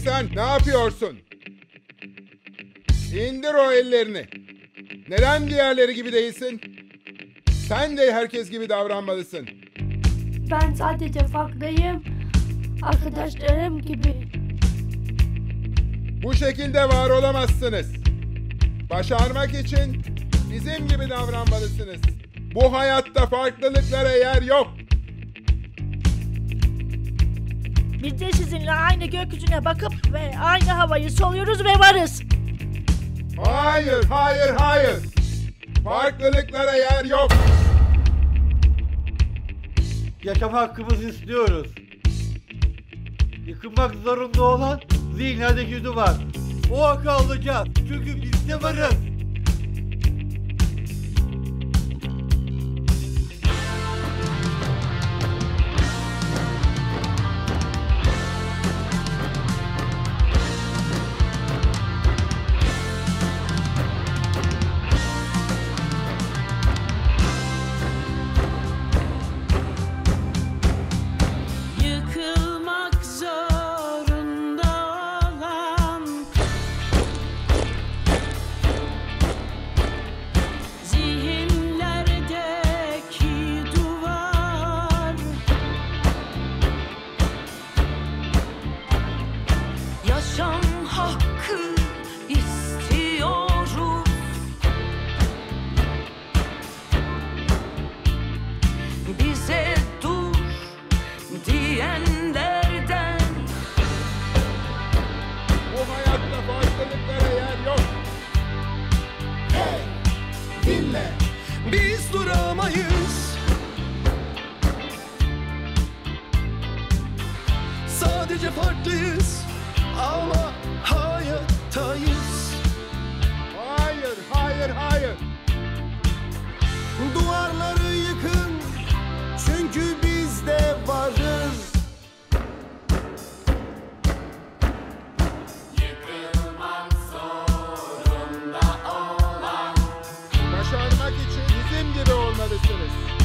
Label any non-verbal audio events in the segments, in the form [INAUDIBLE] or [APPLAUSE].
Nisan ne yapıyorsun? İndir o ellerini. Neden diğerleri gibi değilsin? Sen de herkes gibi davranmalısın. Ben sadece farklıyım. Arkadaşlarım gibi. Bu şekilde var olamazsınız. Başarmak için bizim gibi davranmalısınız. Bu hayatta farklılıklara yer yok. Biz de sizinle aynı gökyüzüne bakıp ve aynı havayı soluyoruz ve varız. Hayır, hayır, hayır. Farklılıklara yer yok. Yaşam hakkımızı istiyoruz. Yıkılmak zorunda olan zihniyadaki duvar. O hakkı alacağız. Çünkü biz de varız. İçin bizim gibi olmalısınız.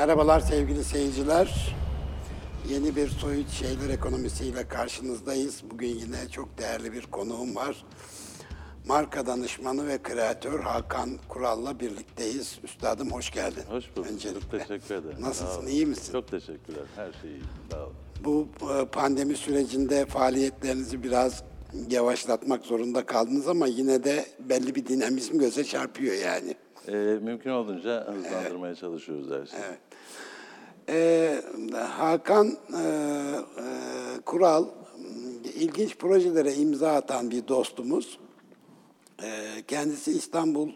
Merhabalar sevgili seyirciler. Yeni bir soyut şeyler ekonomisiyle karşınızdayız. Bugün yine çok değerli bir konuğum var. Marka danışmanı ve kreatör Hakan Kural'la birlikteyiz. Üstadım hoş geldin. Hoş bulduk. Öncelikle. Çok teşekkür ederim. [LAUGHS] Nasılsın, iyi misin? Çok teşekkürler. Her şey iyi. Sağ olun. Bu e, pandemi sürecinde faaliyetlerinizi biraz yavaşlatmak zorunda kaldınız ama yine de belli bir dinamizm göze çarpıyor yani. Ee, mümkün olduğunca hızlandırmaya çalışıyoruz her şeyi. Ee, Hakan e, e, Kural ilginç projelere imza atan bir dostumuz. Ee, kendisi İstanbul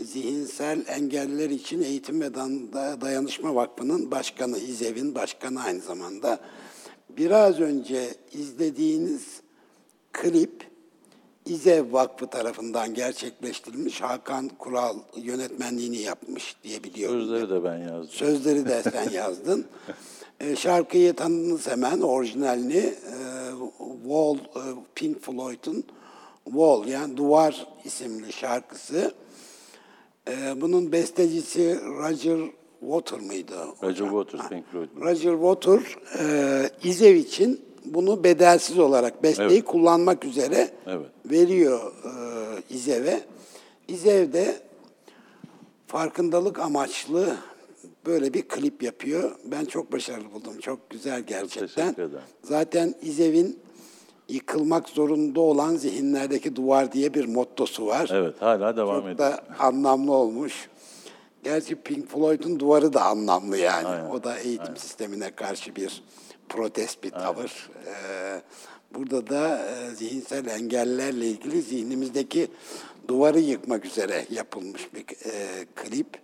Zihinsel Engelliler İçin Eğitim ve Dayanışma Vakfı'nın başkanı, İZEV'in başkanı aynı zamanda. Biraz önce izlediğiniz klip İZEV Vakfı tarafından gerçekleştirilmiş. Hakan Kural yönetmenliğini yapmış diye biliyorum. Sözleri de ben yazdım. Sözleri de sen [LAUGHS] yazdın. E, şarkıyı tanıdınız hemen orijinalini. E, Wall, e, Pink Floyd'un Wall yani Duvar isimli şarkısı. E, bunun bestecisi Roger Water mıydı? Roger Waters, Pink Floyd. Roger Water e, İzev için bunu bedelsiz olarak besteyi Evet. kullanmak üzere Evet. veriyor e, İzev'e. İzev de farkındalık amaçlı böyle bir klip yapıyor. Ben çok başarılı buldum. Çok güzel gerçekten. Zaten İzev'in yıkılmak zorunda olan zihinlerdeki duvar diye bir mottosu var. Evet, hala devam Çok ediyor. da anlamlı olmuş. Gerçi Pink Floyd'un duvarı da anlamlı yani. Aynen, O da eğitim sistemine karşı bir protest bir tavır. Ee, burada da e, zihinsel engellerle ilgili zihnimizdeki duvarı yıkmak üzere yapılmış bir e, klip.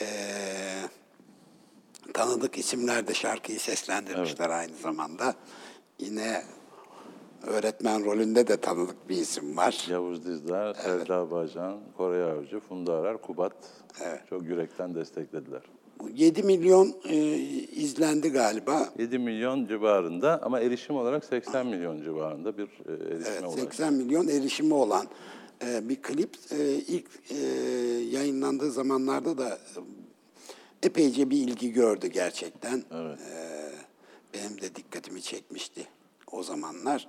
Ee, tanıdık isimler de şarkıyı seslendirmişler aynı zamanda. Yine öğretmen rolünde de tanıdık bir isim var. Yavuz Dizdar, Selda Bağcan, Koray Avcı, Funda Arar, Kubat çok yürekten desteklediler. Bu 7 milyon e, izlendi galiba. 7 milyon civarında ama erişim olarak 80 milyon civarında bir e, erişime Evet, ulaştı. 80 milyon erişimi olan e, bir klip. E, ilk e, yayınlandığı zamanlarda da epeyce bir ilgi gördü gerçekten. Evet. E, benim de dikkatimi çekmişti o zamanlar.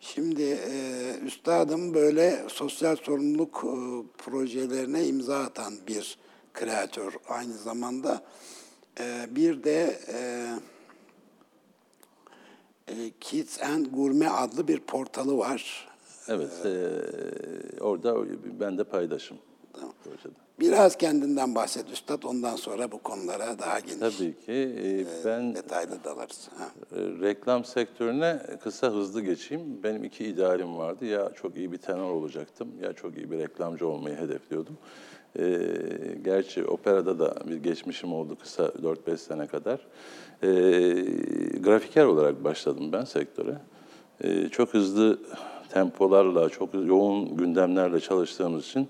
Şimdi e, üstadım böyle sosyal sorumluluk e, projelerine imza atan bir kreatör. Aynı zamanda e, bir de e, e, Kids and Gourmet adlı bir portalı var. Evet, e, orada ben de paydaşım projede. Biraz kendinden bahset Üstad, ondan sonra bu konulara daha geniş, Tabii ki e, ben detaylı dalarız. Ha. e, reklam sektörüne kısa hızlı geçeyim. Benim iki idealim vardı. Ya çok iyi bir tenor olacaktım ya çok iyi bir reklamcı olmayı hedefliyordum. E, gerçi operada da bir geçmişim oldu kısa 4-5 sene kadar. E, grafiker olarak başladım ben sektöre. E, çok hızlı tempolarla, çok yoğun gündemlerle çalıştığımız için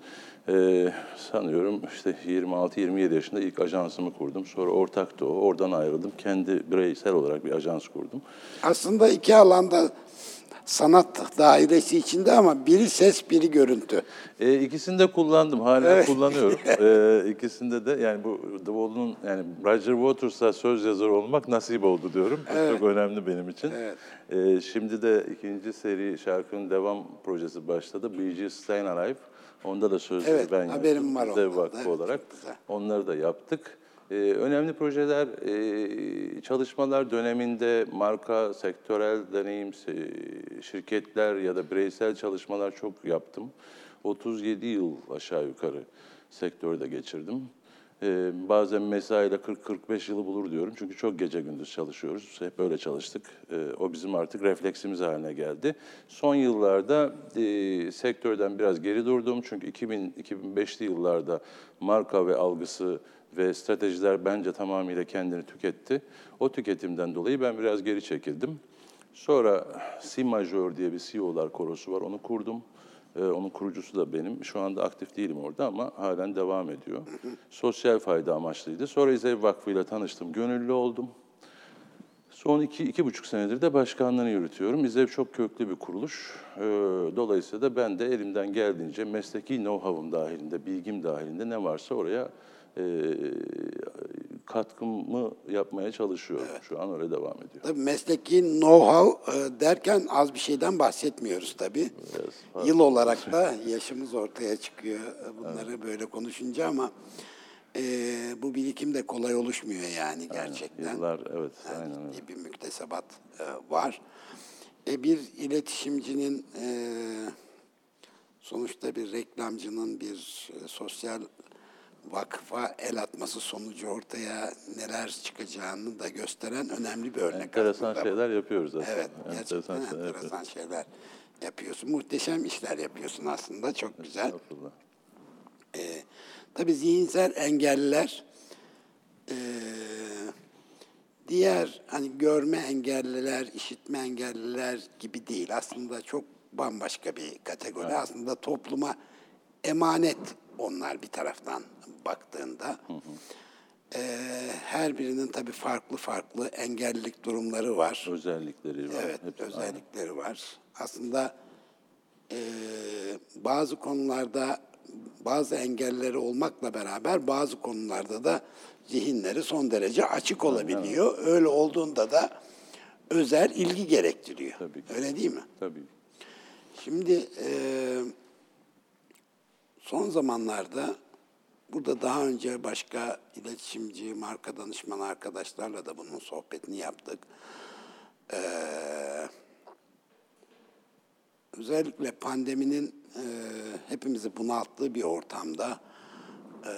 e, sanıyorum işte 26-27 yaşında ilk ajansımı kurdum. Sonra ortaktı o. Oradan ayrıldım. Kendi bireysel olarak bir ajans kurdum. Aslında iki alanda sanat dairesi içinde ama biri ses, biri görüntü. E, ikisini de kullandım. Hala kullanıyorum. [LAUGHS] E, ikisinde de yani bu The Wall'un yani Roger Waters'a söz yazarı olmak nasip oldu diyorum. Bu Çok önemli benim için. E, şimdi de ikinci seri şarkının devam projesi başladı. Gees Stayin' Alive. Onda da sözleri Evet, ben haberim yazdım. var Bize ondan da. Vakfı Evet, olarak. güzel. Onları da yaptık. Ee, önemli projeler, e, çalışmalar döneminde marka, sektörel deneyim, se- şirketler ya da bireysel çalışmalar çok yaptım. 37 yıl aşağı yukarı sektörde geçirdim. Ee, bazen mesaiyle 40-45 yılı bulur diyorum çünkü çok gece gündüz çalışıyoruz. Hep böyle çalıştık. Ee, o bizim artık refleksimiz haline geldi. Son yıllarda e, sektörden biraz geri durdum çünkü 2000-2005'li yıllarda marka ve algısı ve stratejiler bence tamamıyla kendini tüketti. O tüketimden dolayı ben biraz geri çekildim. Sonra Si Majör diye bir CEO'lar korosu var, onu kurdum. Ee, onun kurucusu da benim. Şu anda aktif değilim orada ama halen devam ediyor. Sosyal fayda amaçlıydı. Sonra İzev Vakfı ile tanıştım, gönüllü oldum. Son iki, iki buçuk senedir de başkanlığını yürütüyorum. İZEV çok köklü bir kuruluş. Ee, dolayısıyla da ben de elimden geldiğince mesleki know-how'um dahilinde, bilgim dahilinde ne varsa oraya e, katkımı yapmaya çalışıyorum. Şu an öyle devam ediyor. Tabii mesleki know-how e, derken az bir şeyden bahsetmiyoruz tabii. Yıl olarak da [LAUGHS] yaşımız ortaya çıkıyor e, bunları böyle konuşunca ama e, bu birikim de kolay oluşmuyor yani gerçekten. Yıllar, evet, Yani aynen öyle. bir müktesebat e, var. E, bir iletişimcinin e, sonuçta bir reklamcının bir e, sosyal vakfa el atması sonucu ortaya neler çıkacağını da gösteren önemli bir örnek. Enteresan aslında şeyler yapıyoruz aslında. Evet, gerçekten Enteresan şeyler enteresan şeyler yapıyorsun. Muhteşem işler yapıyorsun aslında, çok güzel. Ee, tabii zihinsel engelliler ee, diğer hani görme engelliler, işitme engelliler gibi değil. Aslında çok bambaşka bir kategori. Aslında topluma emanet onlar bir taraftan baktığında. Ee, her birinin tabii farklı farklı engellilik durumları var. Özellikleri var. Evet, hepsi aynı. özellikleri var. Aslında eee, bazı konularda bazı engelleri olmakla beraber bazı konularda da zihinleri son derece açık olabiliyor. Öyle olduğunda da özel ilgi gerektiriyor. Tabii ki. Öyle değil mi? Tabii. Şimdi eee, son zamanlarda burada daha önce başka iletişimci, marka danışman arkadaşlarla da bunun sohbetini yaptık. Eee, özellikle pandeminin eee, hepimizi bunalttığı bir ortamda eee,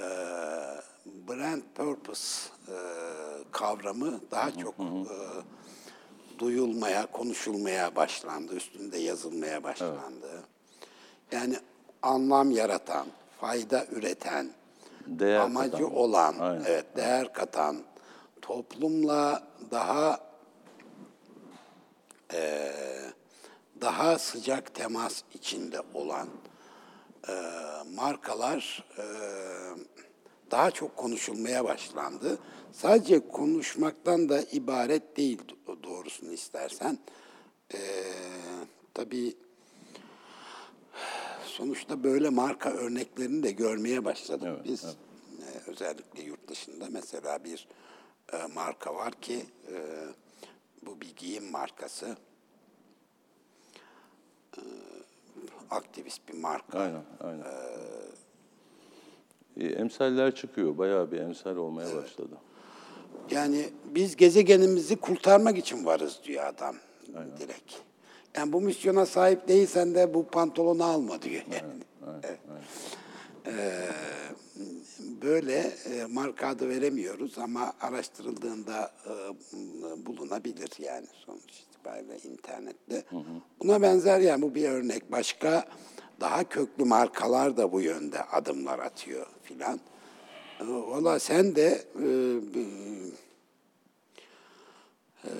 brand purpose eee, kavramı daha çok eee, duyulmaya, konuşulmaya başlandı, üstünde yazılmaya başlandı. Yani anlam yaratan, fayda üreten, Değer amacı katan. olan, Aynen. evet değer katan, toplumla daha eee, daha sıcak temas içinde olan eee, markalar eee, daha çok konuşulmaya başlandı. Sadece konuşmaktan da ibaret değil do- doğrusunu istersen. Eee tabii sonuçta böyle marka örneklerini de görmeye başladık Evet, biz. Ee, özellikle yurt dışında mesela bir e, marka var ki e, bu bir giyim markası. E, aktivist bir marka. Aynen, aynen. Ee, emsaller çıkıyor. Bayağı bir emsal olmaya başladı. Yani biz gezegenimizi kurtarmak için varız diyor adam direkt. Yani bu misyona sahip değilsen de bu pantolonu alma diyor. Evet. Ee, böyle e, marka adı veremiyoruz ama araştırıldığında e, bulunabilir yani sonuç itibariyle internette. Buna benzer yani bu bir örnek. Başka daha köklü markalar da bu yönde adımlar atıyor filan. E, Valla sen de e, e,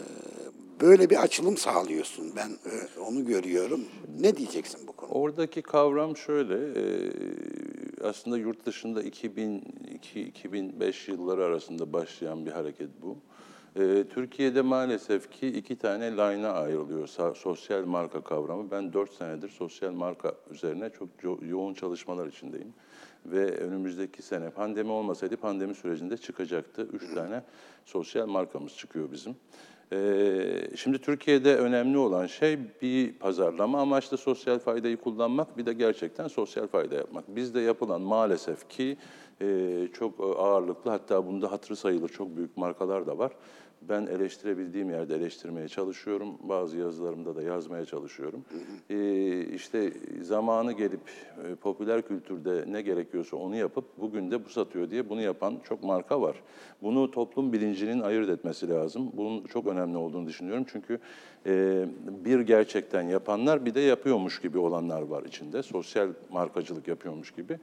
böyle bir açılım sağlıyorsun. Ben e, onu görüyorum. Ne diyeceksin bu konuda? Oradaki kavram şöyle, e, aslında yurt dışında 2002-2005 yılları arasında başlayan bir hareket bu. E, Türkiye'de maalesef ki iki tane line'a ayrılıyor sosyal marka kavramı. Ben 4 senedir sosyal marka üzerine çok yo- yoğun çalışmalar içindeyim. Ve önümüzdeki sene pandemi olmasaydı pandemi sürecinde çıkacaktı. Üç tane sosyal markamız çıkıyor bizim. Ee, şimdi Türkiye'de önemli olan şey bir pazarlama amaçlı sosyal faydayı kullanmak, bir de gerçekten sosyal fayda yapmak. Bizde yapılan maalesef ki e, çok ağırlıklı, hatta bunda hatırı sayılır çok büyük markalar da var. Ben eleştirebildiğim yerde eleştirmeye çalışıyorum. Bazı yazılarımda da yazmaya çalışıyorum. Ee, işte zamanı gelip e, popüler kültürde ne gerekiyorsa onu yapıp bugün de bu satıyor diye bunu yapan çok marka var. Bunu toplum bilincinin ayırt etmesi lazım. Bunun çok önemli olduğunu düşünüyorum. Çünkü e, bir gerçekten yapanlar bir de yapıyormuş gibi olanlar var içinde. Sosyal markacılık yapıyormuş gibi.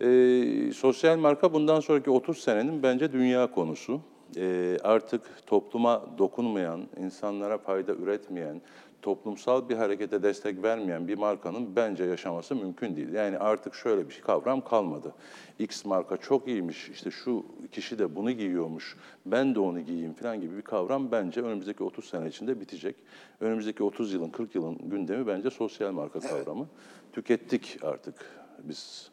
E, sosyal marka bundan sonraki 30 senenin bence dünya konusu e, artık topluma dokunmayan, insanlara fayda üretmeyen, toplumsal bir harekete destek vermeyen bir markanın bence yaşaması mümkün değil. Yani artık şöyle bir kavram kalmadı. X marka çok iyiymiş, işte şu kişi de bunu giyiyormuş, ben de onu giyeyim falan gibi bir kavram bence önümüzdeki 30 sene içinde bitecek. Önümüzdeki 30 yılın, 40 yılın gündemi bence sosyal marka kavramı. Tükettik artık biz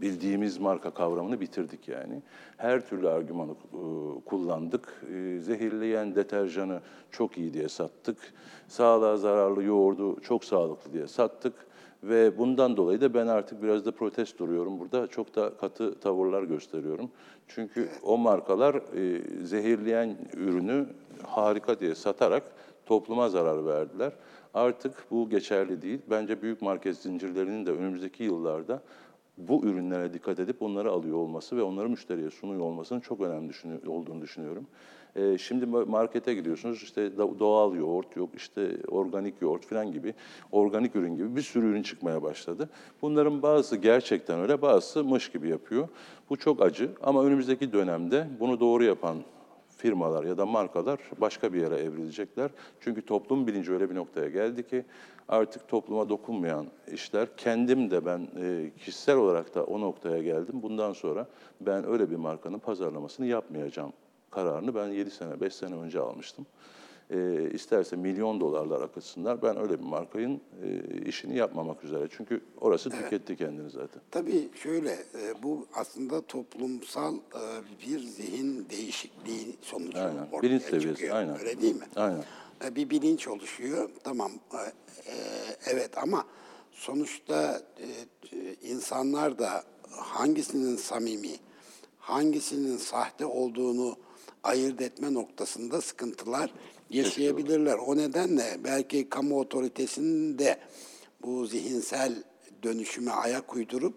bildiğimiz marka kavramını bitirdik yani. Her türlü argümanı e, kullandık. E, zehirleyen deterjanı çok iyi diye sattık. Sağlığa zararlı yoğurdu çok sağlıklı diye sattık. Ve bundan dolayı da ben artık biraz da protest duruyorum burada. Çok da katı tavırlar gösteriyorum. Çünkü o markalar e, zehirleyen ürünü harika diye satarak topluma zarar verdiler. Artık bu geçerli değil. Bence büyük market zincirlerinin de önümüzdeki yıllarda bu ürünlere dikkat edip onları alıyor olması ve onları müşteriye sunuyor olmasının çok önemli düşünü- olduğunu düşünüyorum. Ee, şimdi ma- markete gidiyorsunuz işte doğal yoğurt yok işte organik yoğurt falan gibi organik ürün gibi bir sürü ürün çıkmaya başladı. Bunların bazısı gerçekten öyle bazısı mış gibi yapıyor. Bu çok acı ama önümüzdeki dönemde bunu doğru yapan firmalar ya da markalar başka bir yere evrilecekler. Çünkü toplum bilinci öyle bir noktaya geldi ki artık topluma dokunmayan işler, kendim de ben e, kişisel olarak da o noktaya geldim. Bundan sonra ben öyle bir markanın pazarlamasını yapmayacağım kararını ben 7 sene, 5 sene önce almıştım. E, isterse milyon dolarlar akıtsınlar, ben öyle bir markanın e, işini yapmamak üzere. Çünkü orası tüketti kendini zaten. Tabii şöyle, e, bu aslında toplumsal e, bir zihin değişikliği sonucu Aynen, ortaya bilinç seviyesi, çıkıyor. aynen. Öyle değil mi? Aynen. E, Bir bilinç oluşuyor, tamam. e, e, Evet ama sonuçta e, e, insanlar da hangisinin samimi, hangisinin sahte olduğunu ayırt etme noktasında sıkıntılar yaşayabilirler. O nedenle belki kamu otoritesinin de bu zihinsel dönüşüme ayak uydurup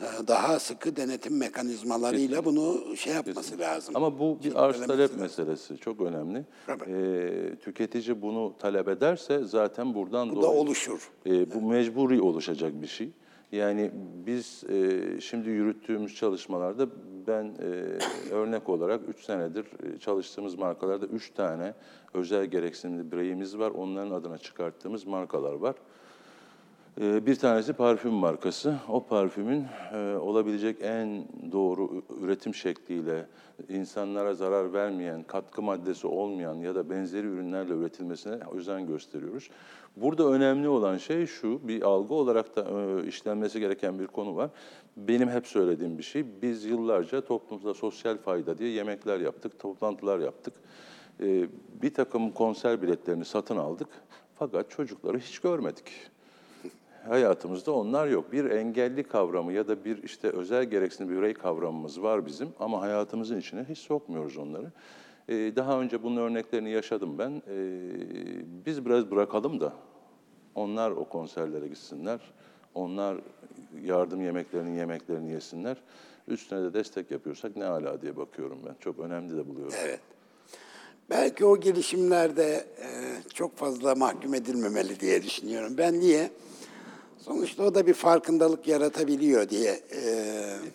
e, daha sıkı denetim mekanizmalarıyla bunu şey yapması lazım. Ama bu bir arz talep lazım. meselesi çok önemli. Ee, tüketici bunu talep ederse zaten buradan Bu da dolayı oluşur. e, bu mecburi oluşacak bir şey. Yani biz e, şimdi yürüttüğümüz çalışmalarda ben e, örnek olarak 3 senedir e, çalıştığımız markalarda 3 tane özel gereksinimli bireyimiz var. Onların adına çıkarttığımız markalar var. Ee, Bir tanesi parfüm markası. O parfümün e, olabilecek en doğru üretim şekliyle insanlara zarar vermeyen, katkı maddesi olmayan ya da benzeri ürünlerle üretilmesine özen gösteriyoruz. Burada önemli olan şey şu, bir algı olarak da e, işlenmesi gereken bir konu var. Benim hep söylediğim bir şey, biz yıllarca toplumda sosyal fayda diye yemekler yaptık, toplantılar yaptık. Ee, Bir takım konser biletlerini satın aldık fakat çocukları hiç görmedik. Hayatımızda onlar yok. Bir engelli kavramı ya da bir işte özel gereksinim birey kavramımız var bizim ama hayatımızın içine hiç sokmuyoruz onları. Ee, daha önce bunun örneklerini yaşadım ben. Ee, biz biraz bırakalım da onlar o konserlere gitsinler. Onlar yardım yemeklerinin yemeklerini yesinler. Üstüne de destek yapıyorsak ne ala diye bakıyorum ben. Çok önemli de buluyorum. Evet. Belki o gelişimlerde e, çok fazla mahkum edilmemeli diye düşünüyorum. Ben niye? Sonuçta o da bir farkındalık yaratabiliyor diye. e,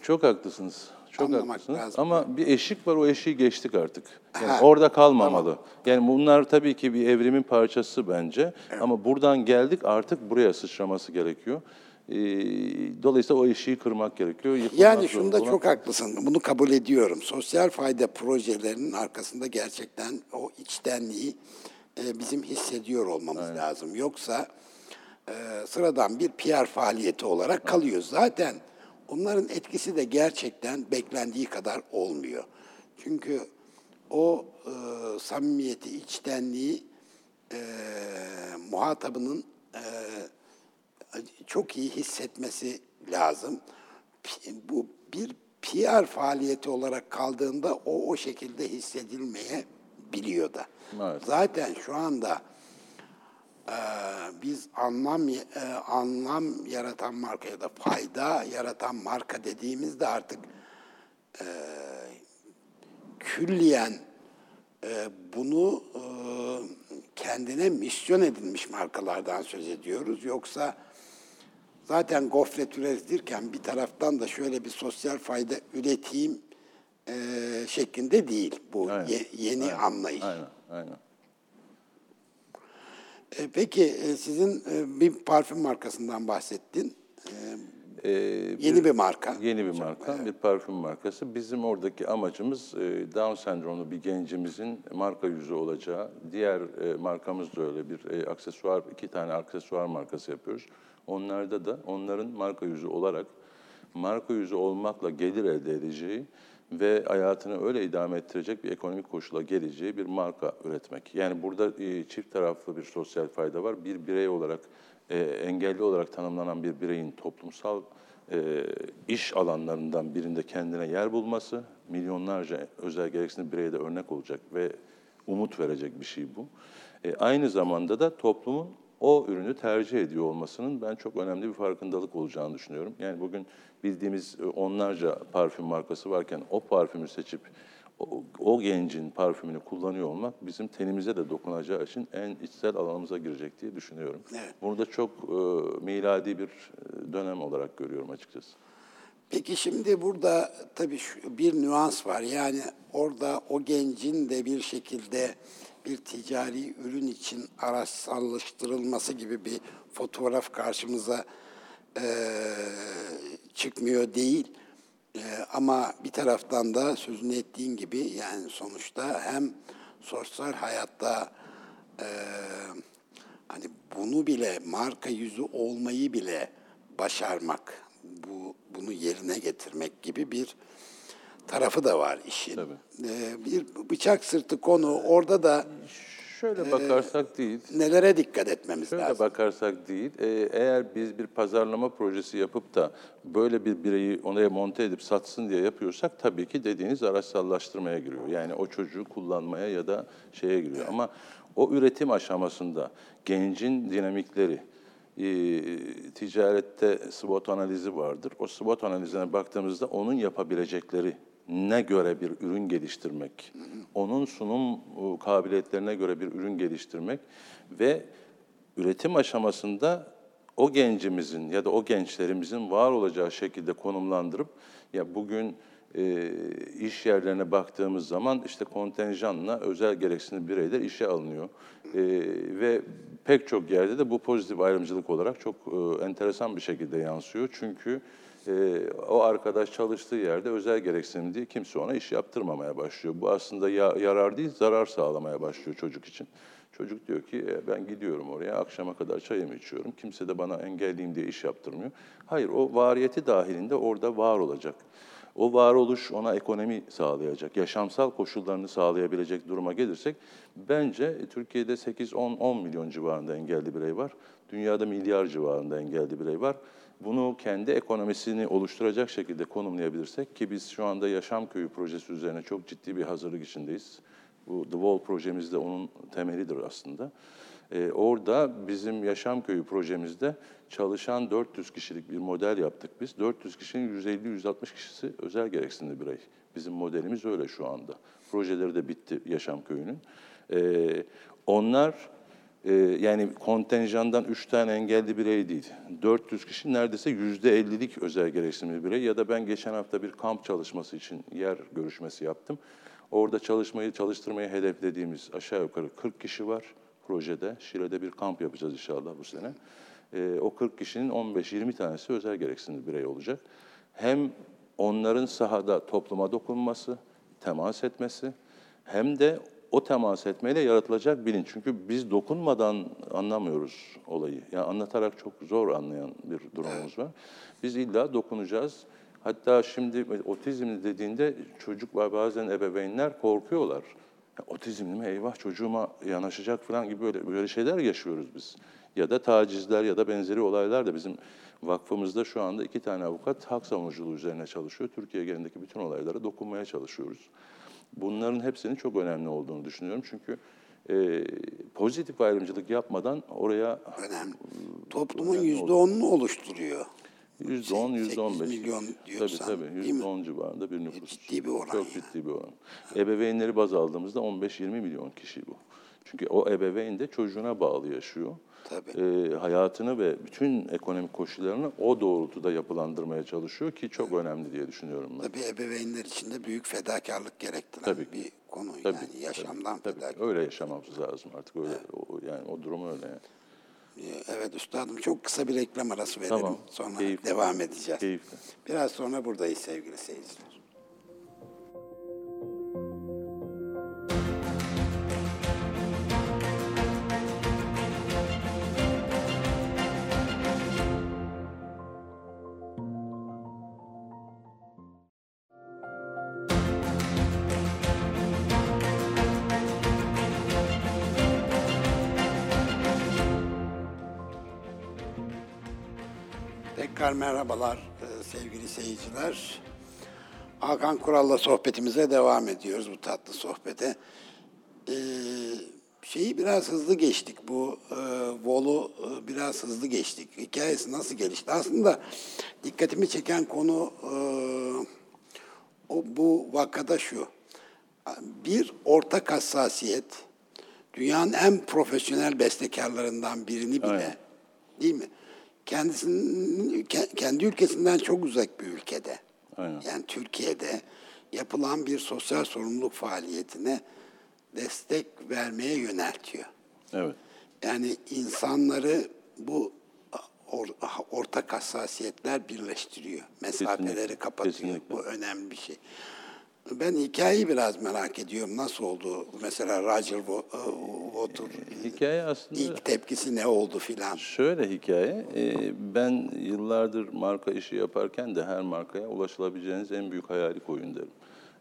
Çok haklısınız. Çok Anlamak haklısınız. lazım. Ama bir eşik var, o eşiği geçtik artık. Yani Ha, orada kalmamalı. Yani bunlar tabii ki bir evrimin parçası bence. Ama buradan geldik artık buraya sıçraması gerekiyor. Ee, dolayısıyla o eşiği kırmak gerekiyor. yıkılmak Yani şunda olan- çok haklısın. Bunu kabul ediyorum. Sosyal fayda projelerinin arkasında gerçekten o içtenliği e, bizim hissediyor olmamız lazım. Yoksa e, sıradan bir PR faaliyeti olarak kalıyor. Zaten onların etkisi de gerçekten beklendiği kadar olmuyor. Çünkü o e, samimiyeti, içtenliği e, muhatabının e, çok iyi hissetmesi lazım. Bu bir PR faaliyeti olarak kaldığında o o şekilde hissedilmeye biliyor da. Maalesef. Zaten şu anda e, biz anlam e, anlam yaratan marka ya da fayda yaratan marka dediğimizde artık e, külliyen e, bunu e, kendine misyon edilmiş markalardan söz ediyoruz. Yoksa zaten gofret üretirken bir taraftan da şöyle bir sosyal fayda üreteyim e, şeklinde değil bu Aynen. ye- yeni anlayış. Aynen, aynen. E, peki e, sizin e, bir parfüm markasından bahsettin. E, yeni bir marka. Yeni bir marka, bir parfüm markası. Bizim oradaki amacımız e, Down sendromlu bir gencimizin marka yüzü olacağı. Diğer e, markamız da öyle bir e, aksesuar, iki tane aksesuar markası yapıyoruz. Onlarda da onların marka yüzü olarak, marka yüzü olmakla gelir elde edeceği ve hayatını öyle idame ettirecek bir ekonomik koşula geleceği bir marka üretmek. Yani burada e, çift taraflı bir sosyal fayda var. Bir birey olarak, e, engelli olarak tanımlanan bir bireyin toplumsal e, iş alanlarından birinde kendine yer bulması, milyonlarca özel gereksinim bireye de örnek olacak ve umut verecek bir şey bu. Aynı zamanda da toplumun o ürünü tercih ediyor olmasının ben çok önemli bir farkındalık olacağını düşünüyorum. Yani bugün bildiğimiz e, onlarca parfüm markası varken o parfümü seçip o, o gencin parfümünü kullanıyor olmak bizim tenimize de dokunacağı için en içsel alanımıza girecek diye düşünüyorum. Evet. Bunu da çok e, miladi bir e, dönem olarak görüyorum açıkçası. Peki şimdi burada tabii şu, bir nüans var. Yani orada o gencin de bir şekilde bir ticari ürün için araçsallaştırılması gibi bir fotoğraf karşımıza eee, çıkmıyor değil. Eee, ama bir taraftan da sözünü ettiğin gibi yani sonuçta hem sosyal hayatta eee, hani bunu bile marka yüzü olmayı bile başarmak, bu bunu yerine getirmek gibi bir tarafı da var işin. Tabii. Ee, bir bıçak sırtı konu orada da Şöyle bakarsak değil, nelere dikkat etmemiz Şöyle lazım. bakarsak değil, e, eğer biz bir pazarlama projesi yapıp da böyle bir bireyi oraya monte edip satsın diye yapıyorsak tabii ki dediğiniz araçsallaştırmaya giriyor. Yani o çocuğu kullanmaya ya da şeye giriyor. Ama o üretim aşamasında gencin dinamikleri, e, ticarette SWOT analizi vardır. O SWOT analizine baktığımızda onun yapabilecekleri ne göre bir ürün geliştirmek, onun sunum e, kabiliyetlerine göre bir ürün geliştirmek ve üretim aşamasında o gencimizin ya da o gençlerimizin var olacağı şekilde konumlandırıp ya bugün e, iş yerlerine baktığımız zaman işte kontenjanla özel gereksinimli bireyler işe alınıyor. E, ve pek çok yerde de bu pozitif ayrımcılık olarak çok e, enteresan bir şekilde yansıyor. Çünkü e, o arkadaş çalıştığı yerde özel gereksinim diye kimse ona iş yaptırmamaya başlıyor. Bu aslında ya, yarar değil, zarar sağlamaya başlıyor çocuk için. Çocuk diyor ki "E, ben gidiyorum oraya akşama kadar çayımı içiyorum. Kimse de bana engelliyim diye iş yaptırmıyor. Hayır o variyeti dahilinde orada var olacak. O varoluş ona ekonomi sağlayacak, yaşamsal koşullarını sağlayabilecek duruma gelirsek bence Türkiye'de 8-10-10 milyon civarında engelli birey var. Dünyada milyar civarında engelli birey var. Bunu kendi ekonomisini oluşturacak şekilde konumlayabilirsek ki biz şu anda Yaşam Köyü projesi üzerine çok ciddi bir hazırlık içindeyiz. Bu The Wall projemiz de onun temelidir aslında. Ee, orada bizim Yaşam Köyü projemizde çalışan 400 kişilik bir model yaptık biz. 400 kişinin 150-160 kişisi özel gereksinimli birey. Bizim modelimiz öyle şu anda. Projeleri de bitti Yaşam Köyü'nün. Ee, onlar e, yani kontenjandan 3 tane engelli birey değil. 400 kişi neredeyse %50'lik özel gereksinimli birey. Ya da ben geçen hafta bir kamp çalışması için yer görüşmesi yaptım. Orada çalışmayı, çalıştırmayı hedeflediğimiz aşağı yukarı 40 kişi var projede. Şile'de bir kamp yapacağız inşallah bu sene. Ee, o 40 kişinin 15-20 tanesi özel gereksinimli birey olacak. Hem onların sahada topluma dokunması, temas etmesi, hem de o temas etmeyle yaratılacak bilinç. Çünkü biz dokunmadan anlamıyoruz olayı. Yani anlatarak çok zor anlayan bir durumumuz var. Biz illa dokunacağız. Hatta şimdi otizmli dediğinde çocuk bazen ebeveynler korkuyorlar. Ya, otizmli mi eyvah çocuğuma yanaşacak falan gibi böyle, böyle şeyler yaşıyoruz biz. Ya da tacizler ya da benzeri olaylar da bizim vakfımızda şu anda iki tane avukat hak savunuculuğu üzerine çalışıyor. Türkiye genelindeki bütün olaylara dokunmaya çalışıyoruz. Bunların hepsinin çok önemli olduğunu düşünüyorum. Çünkü e, pozitif ayrımcılık yapmadan oraya Önemli. Toplumun yüzde onunu oluşturuyor. Yüzde on, yüzde on 8 beş. milyon Tabii diyorsan, tabii, mi? on civarında bir nüfus. ciddi bir oran Çok yani. ciddi bir oran. Ebeveynleri baz aldığımızda 15-20 milyon kişi bu. Çünkü o ebeveyn de çocuğuna bağlı yaşıyor. Tabii. Ee, hayatını ve bütün ekonomik koşullarını o doğrultuda yapılandırmaya çalışıyor ki çok önemli diye düşünüyorum ben. Tabii ebeveynler için de büyük fedakarlık gerektiren Tabii. bir konu. Tabii, yani yaşamdan tabii, fedakarlık. tabii. Öyle yaşamamız lazım artık. Öyle, o, yani o durum öyle. Yani. Evet üstadım çok kısa bir reklam arası verelim. Tamam, Sonra keyifli. devam edeceğiz. Keyifli. Biraz sonra buradayız sevgili seyirciler. Tekrar merhabalar e, sevgili seyirciler. Hakan Kural'la sohbetimize devam ediyoruz bu tatlı sohbete. Ee, şeyi biraz hızlı geçtik. Bu e, Vol'u e, biraz hızlı geçtik. Hikayesi nasıl gelişti? Aslında dikkatimi çeken konu e, o bu vakada şu. Bir ortak hassasiyet dünyanın en profesyonel bestekarlarından birini bile Aynen. değil mi? Kendisinin ke- kendi ülkesinden çok uzak bir ülkede. Aynen. Yani Türkiye'de yapılan bir sosyal sorumluluk faaliyetine destek vermeye yöneltiyor. Evet. Yani insanları bu or- ortak hassasiyetler birleştiriyor. Mesafeleri Kesinlikle, kapatıyor. kesinlikle. Bu önemli bir şey. Ben hikayeyi biraz merak ediyorum. Nasıl oldu? Mesela Roger e, Water Hikaye aslında ilk tepkisi ne oldu filan? şöyle hikaye. e, Ben yıllardır marka işi yaparken de her markaya ulaşılabileceğiniz en büyük hayali koyun derim.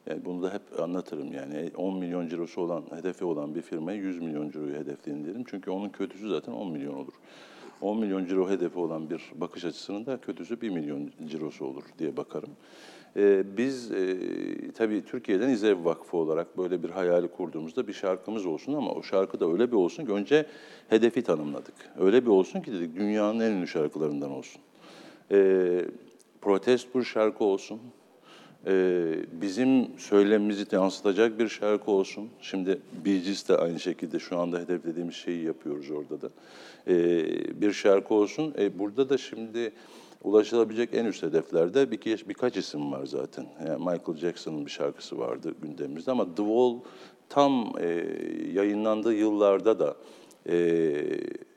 Yani bunu da hep anlatırım yani 10 milyon cirosu olan, hedefi olan bir firmaya 100 milyon ciroyu hedefleyin derim. Çünkü onun kötüsü zaten 10 milyon olur. 10 milyon ciro hedefi olan bir bakış açısının da kötüsü 1 milyon cirosu olur diye bakarım. Ee, biz e, tabii Türkiye'den İZEV Vakfı olarak böyle bir hayali kurduğumuzda bir şarkımız olsun ama o şarkı da öyle bir olsun ki önce hedefi tanımladık. Öyle bir olsun ki dedik dünyanın en ünlü şarkılarından olsun. Ee, protest bir şarkı olsun. Ee, bizim söylemimizi yansıtacak bir şarkı olsun. Şimdi Gees de aynı şekilde şu anda hedeflediğimiz şeyi yapıyoruz orada da. Bir şarkı olsun. Ee, burada da şimdi ulaşılabilecek en üst hedeflerde bir, birkaç isim var zaten. Yani Michael Jackson'ın bir şarkısı vardı gündemimizde ama The Wall tam e, yayınlandığı yıllarda da e,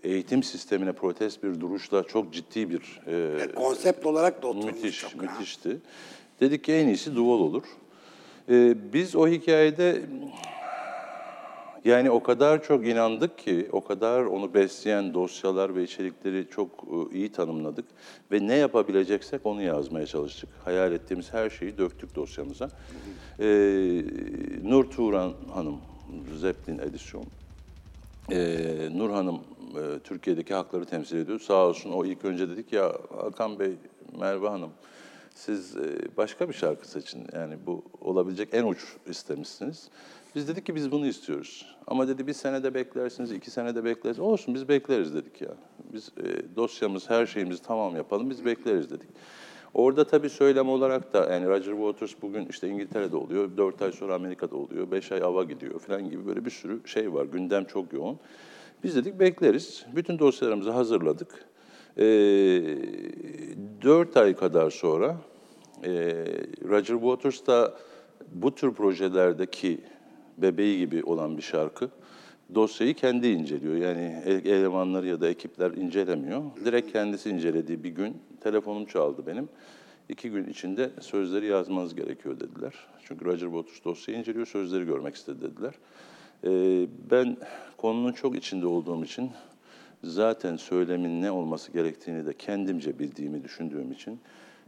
eğitim sistemine protest bir duruşla çok ciddi bir e, Konsept olarak da oturmuş Müthiş, çok. ha. müthişti. Dedik ki en iyisi duval olur. Ee, biz o hikayede yani o kadar çok inandık ki, o kadar onu besleyen dosyalar ve içerikleri çok e, iyi tanımladık ve ne yapabileceksek onu yazmaya çalıştık. Hayal ettiğimiz her şeyi döktük dosyamıza. Ee, Nur Turan Hanım, Zeppelin edisyon. Ee, Nur Hanım e, Türkiye'deki hakları temsil ediyor. Sağ olsun o ilk önce dedik ya Hakan Bey, Merve Hanım siz e, başka bir şarkı seçin. Yani bu olabilecek en uç istemişsiniz. Biz dedik ki biz bunu istiyoruz. Ama dedi bir senede beklersiniz, iki senede beklersiniz. Olsun biz bekleriz dedik ya. Biz e, dosyamız, her şeyimizi tamam yapalım, biz bekleriz dedik. Orada tabii söylem olarak da yani Roger Waters bugün işte İngiltere'de oluyor, dört ay sonra Amerika'da oluyor, beş ay ava gidiyor falan gibi böyle bir sürü şey var. Gündem çok yoğun. Biz dedik bekleriz. Bütün dosyalarımızı hazırladık. Ee, dört ay kadar sonra e, Roger Waters da bu tür projelerdeki bebeği gibi olan bir şarkı dosyayı kendi inceliyor. Yani e- elemanları ya da ekipler incelemiyor. Direkt kendisi incelediği bir gün telefonum çaldı benim. İki gün içinde sözleri yazmanız gerekiyor dediler. Çünkü Roger Waters dosyayı inceliyor, sözleri görmek istedi dediler. Ee, ben konunun çok içinde olduğum için zaten söylemin ne olması gerektiğini de kendimce bildiğimi düşündüğüm için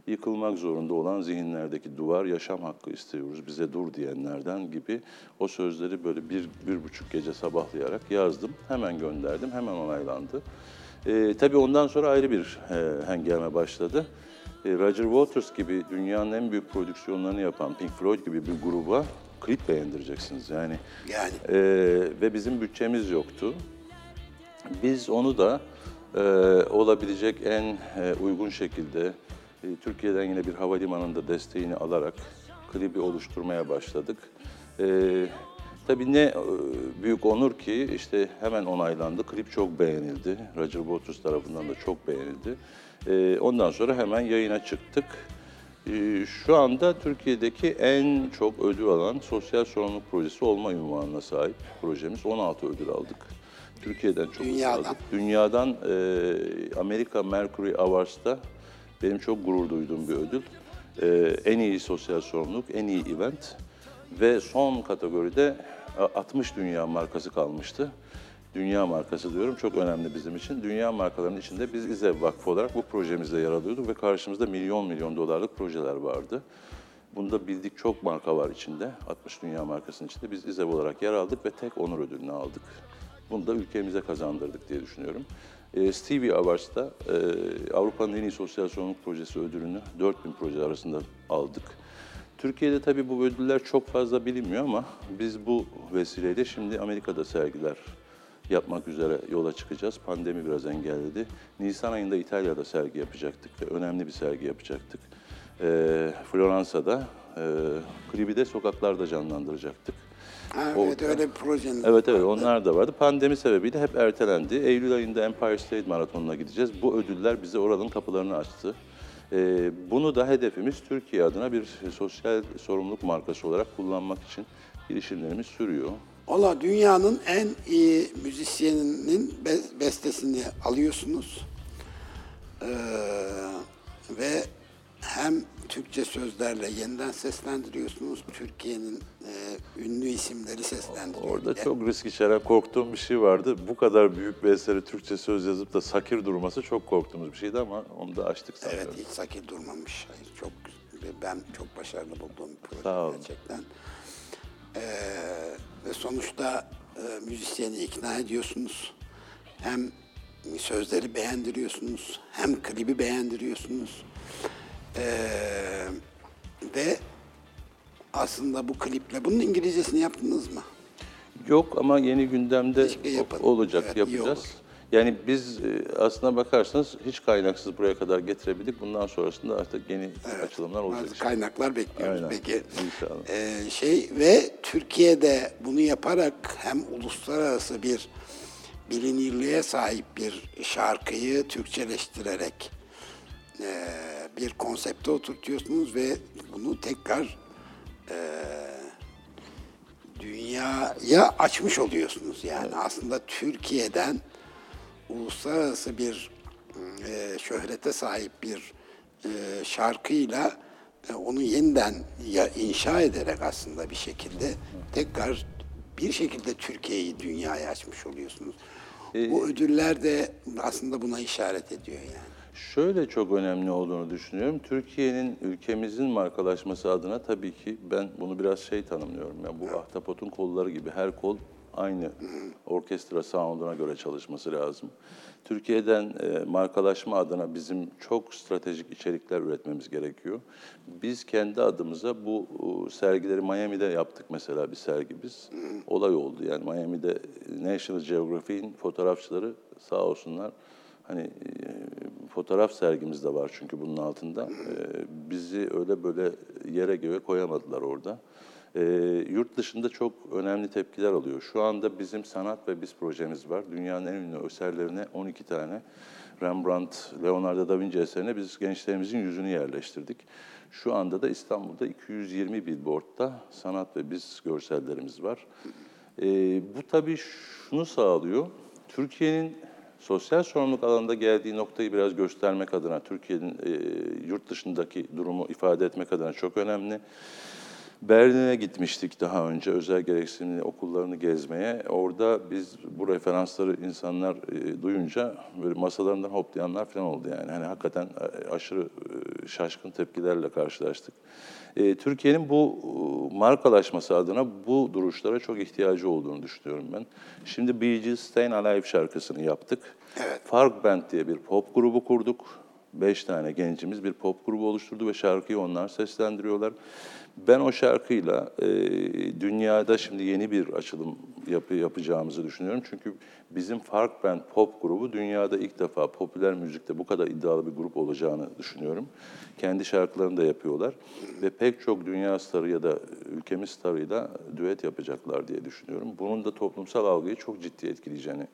yıkılmak zorunda olan zihinlerdeki duvar yaşam hakkı istiyoruz bize dur diyenlerden gibi o sözleri böyle bir, bir buçuk gece sabahlayarak yazdım. Hemen gönderdim, hemen onaylandı. Ee, tabii ondan sonra ayrı bir e, hengame başladı. E, Roger Waters gibi dünyanın en büyük prodüksiyonlarını yapan Pink Floyd gibi bir gruba klip beğendireceksiniz yani. Yani. E, ve bizim bütçemiz yoktu. Biz onu da e, olabilecek en e, uygun şekilde e, Türkiye'den yine bir havalimanında desteğini alarak klibi oluşturmaya başladık. E, tabii ne e, büyük onur ki işte hemen onaylandı. Klip çok beğenildi. Roger Waters tarafından da çok beğenildi. E, ondan sonra hemen yayına çıktık. E, Şu anda Türkiye'deki en çok ödül alan sosyal sorumluluk projesi olma ünvanına sahip projemiz. 16 ödül aldık. Türkiye'den çok Dünyadan. aldık. Dünyadan e, Amerika Mercury Awards'ta benim çok gurur duyduğum bir ödül. E, en iyi sosyal sorumluluk, en iyi event ve son kategoride e, 60 dünya markası kalmıştı. Dünya markası diyorum çok önemli bizim için. Dünya markalarının içinde biz İZEV Vakfı olarak bu projemizde yer alıyorduk ve karşımızda milyon milyon dolarlık projeler vardı. Bunda bildik çok marka var içinde. 60 dünya markasının içinde biz İZEV olarak yer aldık ve tek onur ödülünü aldık. Bunu da ülkemize kazandırdık diye düşünüyorum. E, Stevie Awards'ta e, Avrupa'nın en iyi sosyal sorumluluk projesi ödülünü 4000 proje arasında aldık. Türkiye'de tabii bu ödüller çok fazla bilinmiyor ama biz bu vesileyle şimdi Amerika'da sergiler yapmak üzere yola çıkacağız. Pandemi biraz engelledi. Nisan ayında İtalya'da sergi yapacaktık ve önemli bir sergi yapacaktık. Ee, Floransa'da e, klibi de sokaklarda canlandıracaktık. Ha, evet öyle bir projeniz Evet evet onlar da vardı. Pandemi sebebiyle hep ertelendi. Eylül ayında Empire State Maratonu'na gideceğiz. Bu ödüller bize oranın kapılarını açtı. Ee, bunu da hedefimiz Türkiye adına bir sosyal sorumluluk markası olarak kullanmak için girişimlerimiz sürüyor. Valla dünyanın en iyi müzisyeninin be- bestesini alıyorsunuz. Ee, ve hem Türkçe sözlerle yeniden seslendiriyorsunuz. Türkiye'nin e, ünlü isimleri seslendiriyor. Orada Bir de- çok risk içeren korktuğum bir şey vardı. Bu kadar büyük bir eseri Türkçe söz yazıp da sakir durması çok korktuğumuz bir şeydi ama onu da açtık Evet sanıyorum. hiç sakil durmamış. Hayır, çok. Ben çok başarılı bulduğum bir proje Sağ olun. gerçekten. Ee, ve sonuçta e, müzisyeni ikna ediyorsunuz. Hem sözleri beğendiriyorsunuz, hem klibi beğendiriyorsunuz. Ee, ve aslında bu kliple, bunun İngilizcesini yaptınız mı? Yok ama yeni gündemde olacak, Evet, yapacağız. Yani biz e, aslına bakarsanız hiç kaynaksız buraya kadar getirebildik. Bundan sonrasında artık yeni açılımlar olacak. Bazı kaynaklar bekliyoruz Aynen, peki. inşallah. Ee, şey ve Türkiye'de bunu yaparak hem uluslararası bir bilinirliğe sahip bir şarkıyı Türkçeleştirerek e, bir konsepte oturtuyorsunuz ve bunu tekrar e, dünyaya açmış oluyorsunuz. Yani aslında Türkiye'den uluslararası bir e, şöhrete sahip bir e, şarkıyla e, onu yeniden ya inşa ederek aslında bir şekilde tekrar bir şekilde Türkiye'yi dünyaya açmış oluyorsunuz. Bu ödüller de aslında buna işaret ediyor yani. Şöyle çok önemli olduğunu düşünüyorum. Türkiye'nin ülkemizin markalaşması adına tabii ki ben bunu biraz şey tanımlıyorum. Yani bu ahtapotun kolları gibi her kol aynı orkestra sound'una göre çalışması lazım. Türkiye'den e, markalaşma adına bizim çok stratejik içerikler üretmemiz gerekiyor. Biz kendi adımıza bu e, sergileri Miami'de yaptık mesela bir sergi biz. Olay oldu yani Miami'de National Geographic'in fotoğrafçıları sağ olsunlar Hani e, fotoğraf sergimiz de var çünkü bunun altında. E, bizi öyle böyle yere göğe koyamadılar orada. E, yurt dışında çok önemli tepkiler alıyor. Şu anda bizim sanat ve biz projemiz var. Dünyanın en ünlü eserlerine 12 tane Rembrandt, Leonardo da Vinci eserine biz gençlerimizin yüzünü yerleştirdik. Şu anda da İstanbul'da 220 billboardda sanat ve biz görsellerimiz var. E, bu tabii şunu sağlıyor. Türkiye'nin sosyal sorumluluk alanında geldiği noktayı biraz göstermek adına, Türkiye'nin e, yurt dışındaki durumu ifade etmek adına çok önemli. Berlin'e gitmiştik daha önce özel gereksinimli okullarını gezmeye. Orada biz bu referansları insanlar e, duyunca böyle masalarından hoplayanlar falan oldu yani. Hani hakikaten e, aşırı e, şaşkın tepkilerle karşılaştık. E, Türkiye'nin bu e, markalaşması adına bu duruşlara çok ihtiyacı olduğunu düşünüyorum ben. Şimdi Bee Gees Stayin' Alive şarkısını yaptık. Evet. Fark Band diye bir pop grubu kurduk. Beş tane gencimiz bir pop grubu oluşturdu ve şarkıyı onlar seslendiriyorlar. Ben o şarkıyla e, dünyada şimdi yeni bir açılım yapı, yapacağımızı düşünüyorum. Çünkü bizim Fark Band pop grubu dünyada ilk defa popüler müzikte bu kadar iddialı bir grup olacağını düşünüyorum. Kendi şarkılarını da yapıyorlar ve pek çok dünya starı ya da ülkemiz starıyla düet yapacaklar diye düşünüyorum. Bunun da toplumsal algıyı çok ciddi etkileyeceğini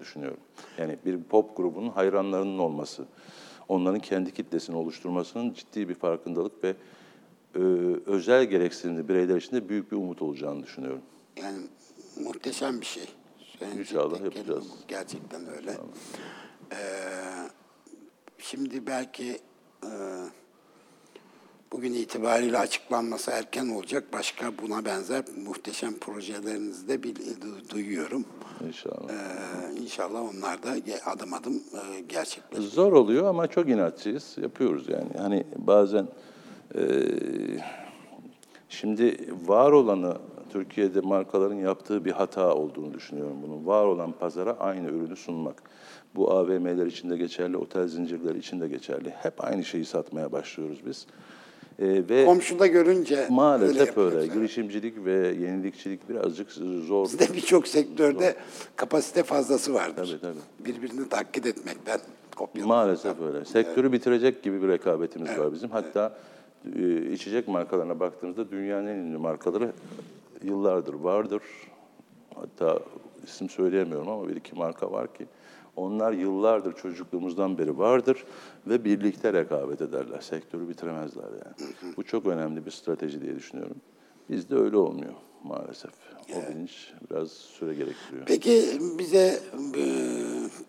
düşünüyorum. Yani bir pop grubunun hayranlarının olması, onların kendi kitlesini oluşturmasının ciddi bir farkındalık ve e, özel gereksinimli bireyler için de büyük bir umut olacağını düşünüyorum. Yani muhteşem bir şey. Söyleyecek İnşallah yapacağız. Gerçekten öyle. Ee, şimdi belki e, bugün itibariyle açıklanması erken olacak. Başka buna benzer muhteşem projelerinizi de duyuyorum. İnşallah. Ee, inşallah onlar da adım adım e, gerçekleşecek. Zor oluyor ama çok inatçıyız. Yapıyoruz yani. Hani bazen e, şimdi var olanı Türkiye'de markaların yaptığı bir hata olduğunu düşünüyorum bunun. Var olan pazara aynı ürünü sunmak. Bu AVM'ler için de geçerli, otel zincirleri için de geçerli. Hep aynı şeyi satmaya başlıyoruz biz. E, ve Komşuda görünce öyle maalesef öyle. evet. Girişimcilik ve yenilikçilik birazcık zor. Bizde birçok sektörde kapasite fazlası vardır. Tabii, tabii. Birbirini taklit etmekten, kopyalamaktan. Maalesef öyle. Sektörü bitirecek gibi bir rekabetimiz var bizim. Hatta e, içecek markalarına baktığımızda dünyanın en ünlü markaları yıllardır vardır. Hatta isim söyleyemiyorum ama bir iki marka var ki onlar yıllardır çocukluğumuzdan beri vardır ve birlikte rekabet ederler. Sektörü bitiremezler yani. Bu çok önemli bir strateji diye düşünüyorum. Bizde öyle olmuyor maalesef. O bilinç biraz süre gerektiriyor. Peki bize e,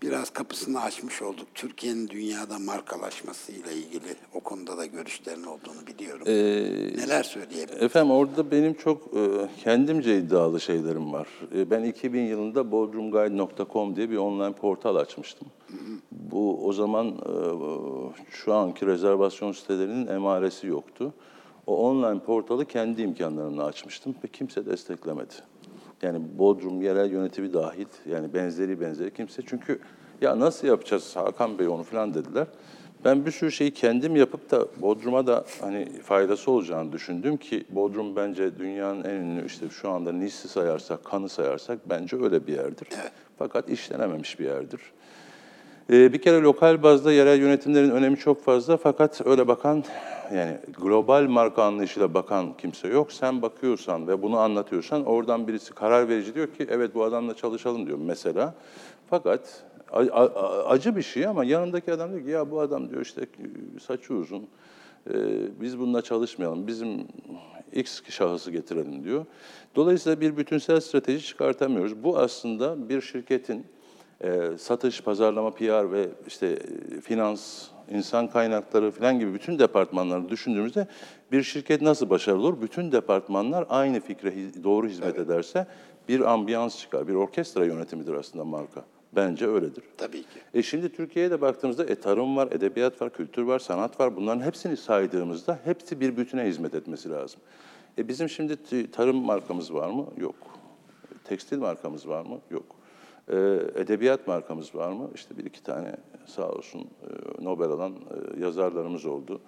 biraz kapısını açmış olduk. Türkiye'nin dünyada markalaşmasıyla ilgili o konuda da görüşlerin olduğunu biliyorum. Ee, Neler söyleyebiliriz? Efendim orada benim çok e, kendimce iddialı şeylerim var. E, ben 2000 yılında bodrumguide.com diye bir online portal açmıştım. Bu o zaman e, şu anki rezervasyon sitelerinin emaresi yoktu. O online portalı kendi imkanlarımla açmıştım ve kimse desteklemedi. Yani Bodrum yerel yönetimi dahil yani benzeri benzeri kimse çünkü ya nasıl yapacağız Hakan Bey onu falan dediler. Ben bir sürü şeyi kendim yapıp da Bodrum'a da hani faydası olacağını düşündüm ki Bodrum bence dünyanın en ünlü işte şu anda Nice'i sayarsak, Kan'ı sayarsak bence öyle bir yerdir. Fakat işlenememiş bir yerdir. Ee, bir kere lokal bazda yerel yönetimlerin önemi çok fazla fakat öyle bakan yani global marka anlayışıyla bakan kimse yok. Sen bakıyorsan ve bunu anlatıyorsan oradan birisi karar verici diyor ki evet bu adamla çalışalım diyor mesela. Fakat acı bir şey ama yanındaki adam diyor ki ya bu adam diyor işte saçı uzun. Ee, biz bununla çalışmayalım. Bizim X şahısı getirelim diyor. Dolayısıyla bir bütünsel strateji çıkartamıyoruz. Bu aslında bir şirketin e, satış, pazarlama, PR ve işte e, finans, insan kaynakları falan gibi bütün departmanları düşündüğümüzde bir şirket nasıl başarılı olur? Bütün departmanlar aynı fikre doğru hizmet ederse bir ambiyans çıkar, bir orkestra yönetimidir aslında marka. Bence öyledir. Tabii ki. E şimdi Türkiye'ye de baktığımızda e, tarım var, edebiyat var, kültür var, sanat var. Bunların hepsini saydığımızda hepsi bir bütüne hizmet etmesi lazım. E bizim şimdi tarım markamız var mı? Yok. Tekstil markamız var mı? Yok. E, edebiyat markamız var mı? İşte bir iki tane sağ olsun e, Nobel alan e, yazarlarımız oldu.